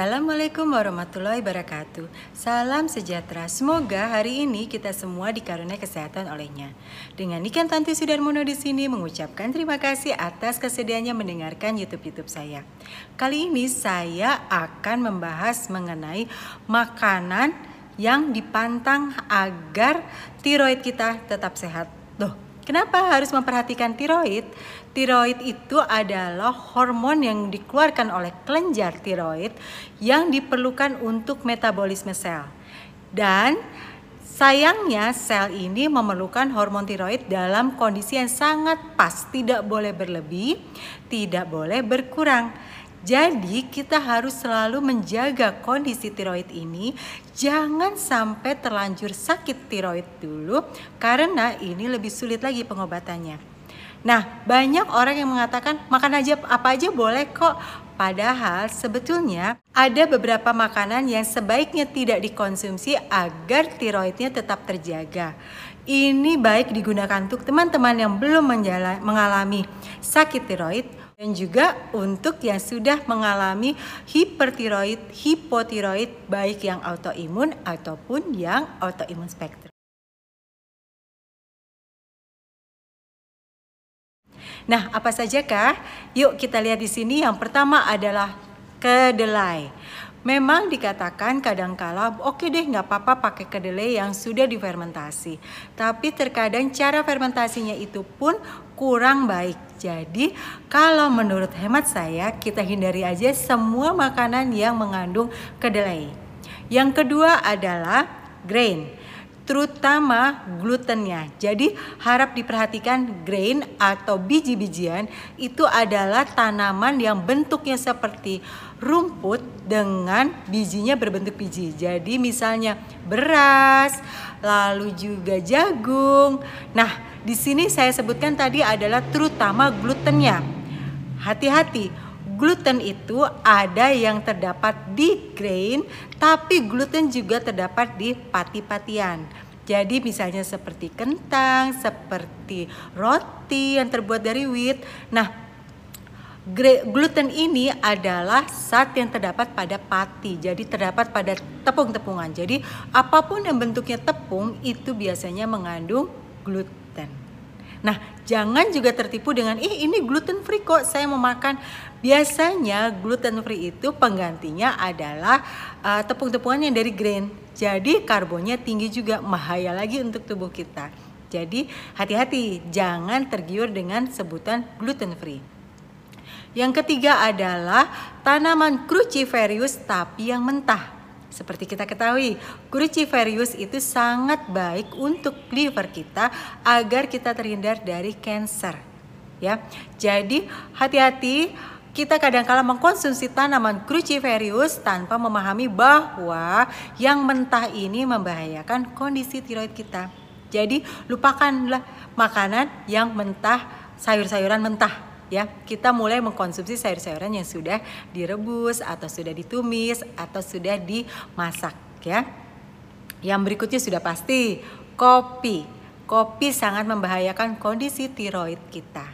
Assalamualaikum warahmatullahi wabarakatuh. Salam sejahtera. Semoga hari ini kita semua dikaruniai kesehatan olehnya. Dengan Niken Tanti Sudarmono di sini mengucapkan terima kasih atas kesediaannya mendengarkan YouTube-YouTube saya. Kali ini saya akan membahas mengenai makanan yang dipantang agar tiroid kita tetap sehat. Loh, kenapa harus memperhatikan tiroid? Tiroid itu adalah hormon yang dikeluarkan oleh kelenjar tiroid yang diperlukan untuk metabolisme sel. Dan sayangnya sel ini memerlukan hormon tiroid dalam kondisi yang sangat pas, tidak boleh berlebih, tidak boleh berkurang. Jadi kita harus selalu menjaga kondisi tiroid ini jangan sampai terlanjur sakit tiroid dulu karena ini lebih sulit lagi pengobatannya. Nah, banyak orang yang mengatakan makan aja apa aja boleh kok. Padahal sebetulnya ada beberapa makanan yang sebaiknya tidak dikonsumsi agar tiroidnya tetap terjaga. Ini baik digunakan untuk teman-teman yang belum mengalami sakit tiroid dan juga untuk yang sudah mengalami hipertiroid, hipotiroid baik yang autoimun ataupun yang autoimun spektrum. Nah, apa sajakah? Yuk kita lihat di sini. Yang pertama adalah kedelai. Memang dikatakan kadangkala oke okay deh nggak apa-apa pakai kedelai yang sudah difermentasi. Tapi terkadang cara fermentasinya itu pun kurang baik. Jadi kalau menurut hemat saya kita hindari aja semua makanan yang mengandung kedelai. Yang kedua adalah grain terutama glutennya. Jadi harap diperhatikan grain atau biji-bijian itu adalah tanaman yang bentuknya seperti rumput dengan bijinya berbentuk biji. Jadi misalnya beras, lalu juga jagung. Nah, di sini saya sebutkan tadi adalah terutama glutennya. Hati-hati, gluten itu ada yang terdapat di grain, tapi gluten juga terdapat di pati-patian. Jadi misalnya seperti kentang, seperti roti yang terbuat dari wheat. Nah, gluten ini adalah zat yang terdapat pada pati. Jadi terdapat pada tepung-tepungan. Jadi apa pun yang bentuknya tepung itu biasanya mengandung gluten. Nah, jangan juga tertipu dengan ih ini gluten free kok saya mau makan. Biasanya gluten free itu penggantinya adalah uh, tepung-tepungan yang dari grain. Jadi karbonnya tinggi juga, bahaya lagi untuk tubuh kita. Jadi hati-hati, jangan tergiur dengan sebutan gluten free. Yang ketiga adalah tanaman cruciferous tapi yang mentah. Seperti kita ketahui, cruciferous itu sangat baik untuk liver kita agar kita terhindar dari cancer. Ya. Jadi hati-hati kita kadang-kala mengkonsumsi tanaman cruciferous tanpa memahami bahwa yang mentah ini membahayakan kondisi tiroid kita. Jadi lupakanlah makanan yang mentah, sayur-sayuran mentah ya. Kita mulai mengkonsumsi sayur-sayuran yang sudah direbus atau sudah ditumis atau sudah dimasak ya. Yang berikutnya sudah pasti kopi. Kopi sangat membahayakan kondisi tiroid kita.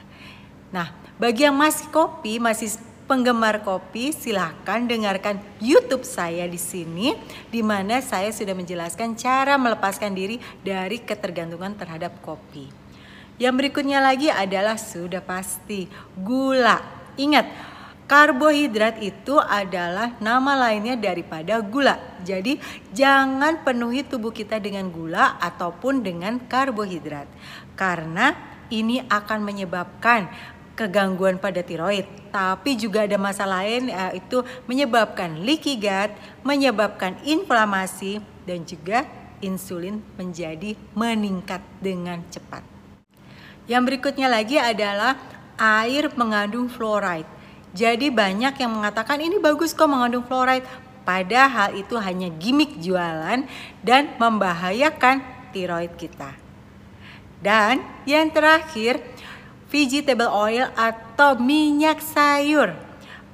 Nah, bagi yang masih kopi, masih penggemar kopi, silahkan dengarkan YouTube saya di sini, di mana saya sudah menjelaskan cara melepaskan diri dari ketergantungan terhadap kopi. Yang berikutnya lagi adalah sudah pasti gula. Ingat, karbohidrat itu adalah nama lainnya daripada gula. Jadi, jangan penuhi tubuh kita dengan gula ataupun dengan karbohidrat, karena ini akan menyebabkan kegangguan pada tiroid, tapi juga ada masalah lain yaitu menyebabkan leaky gut, menyebabkan inflamasi dan juga insulin menjadi meningkat dengan cepat. Yang berikutnya lagi adalah air mengandung fluoride. Jadi banyak yang mengatakan ini bagus kok mengandung fluoride, padahal itu hanya gimmick jualan dan membahayakan tiroid kita. Dan yang terakhir, vegetable oil atau minyak sayur.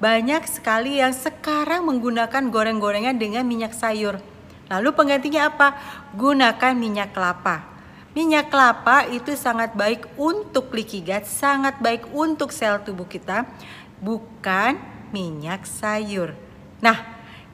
Banyak sekali yang sekarang menggunakan goreng-gorengan dengan minyak sayur. Lalu penggantinya apa? Gunakan minyak kelapa. Minyak kelapa itu sangat baik untuk leaky gut, sangat baik untuk sel tubuh kita, bukan minyak sayur. Nah,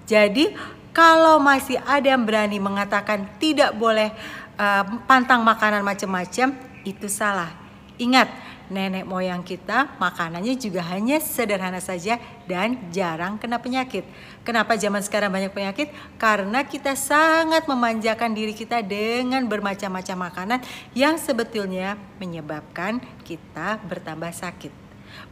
Jadi kalau masih ada yang berani mengatakan tidak boleh uh, pantang makanan macam-macam, itu salah. Ingat, nenek moyang kita makanannya juga hanya sederhana saja dan jarang kena penyakit. Kenapa zaman sekarang banyak penyakit? Karena kita sangat memanjakan diri kita dengan bermacam-macam makanan yang sebetulnya menyebabkan kita bertambah sakit.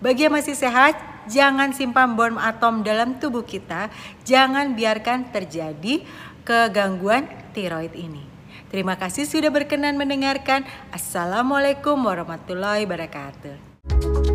Bagi yang masih sehat, jangan simpan bom atom dalam tubuh kita. Jangan biarkan terjadi kegangguan tiroid ini. Terima kasih sudah berkenan mendengarkan. Assalamualaikum warahmatullahi wabarakatuh.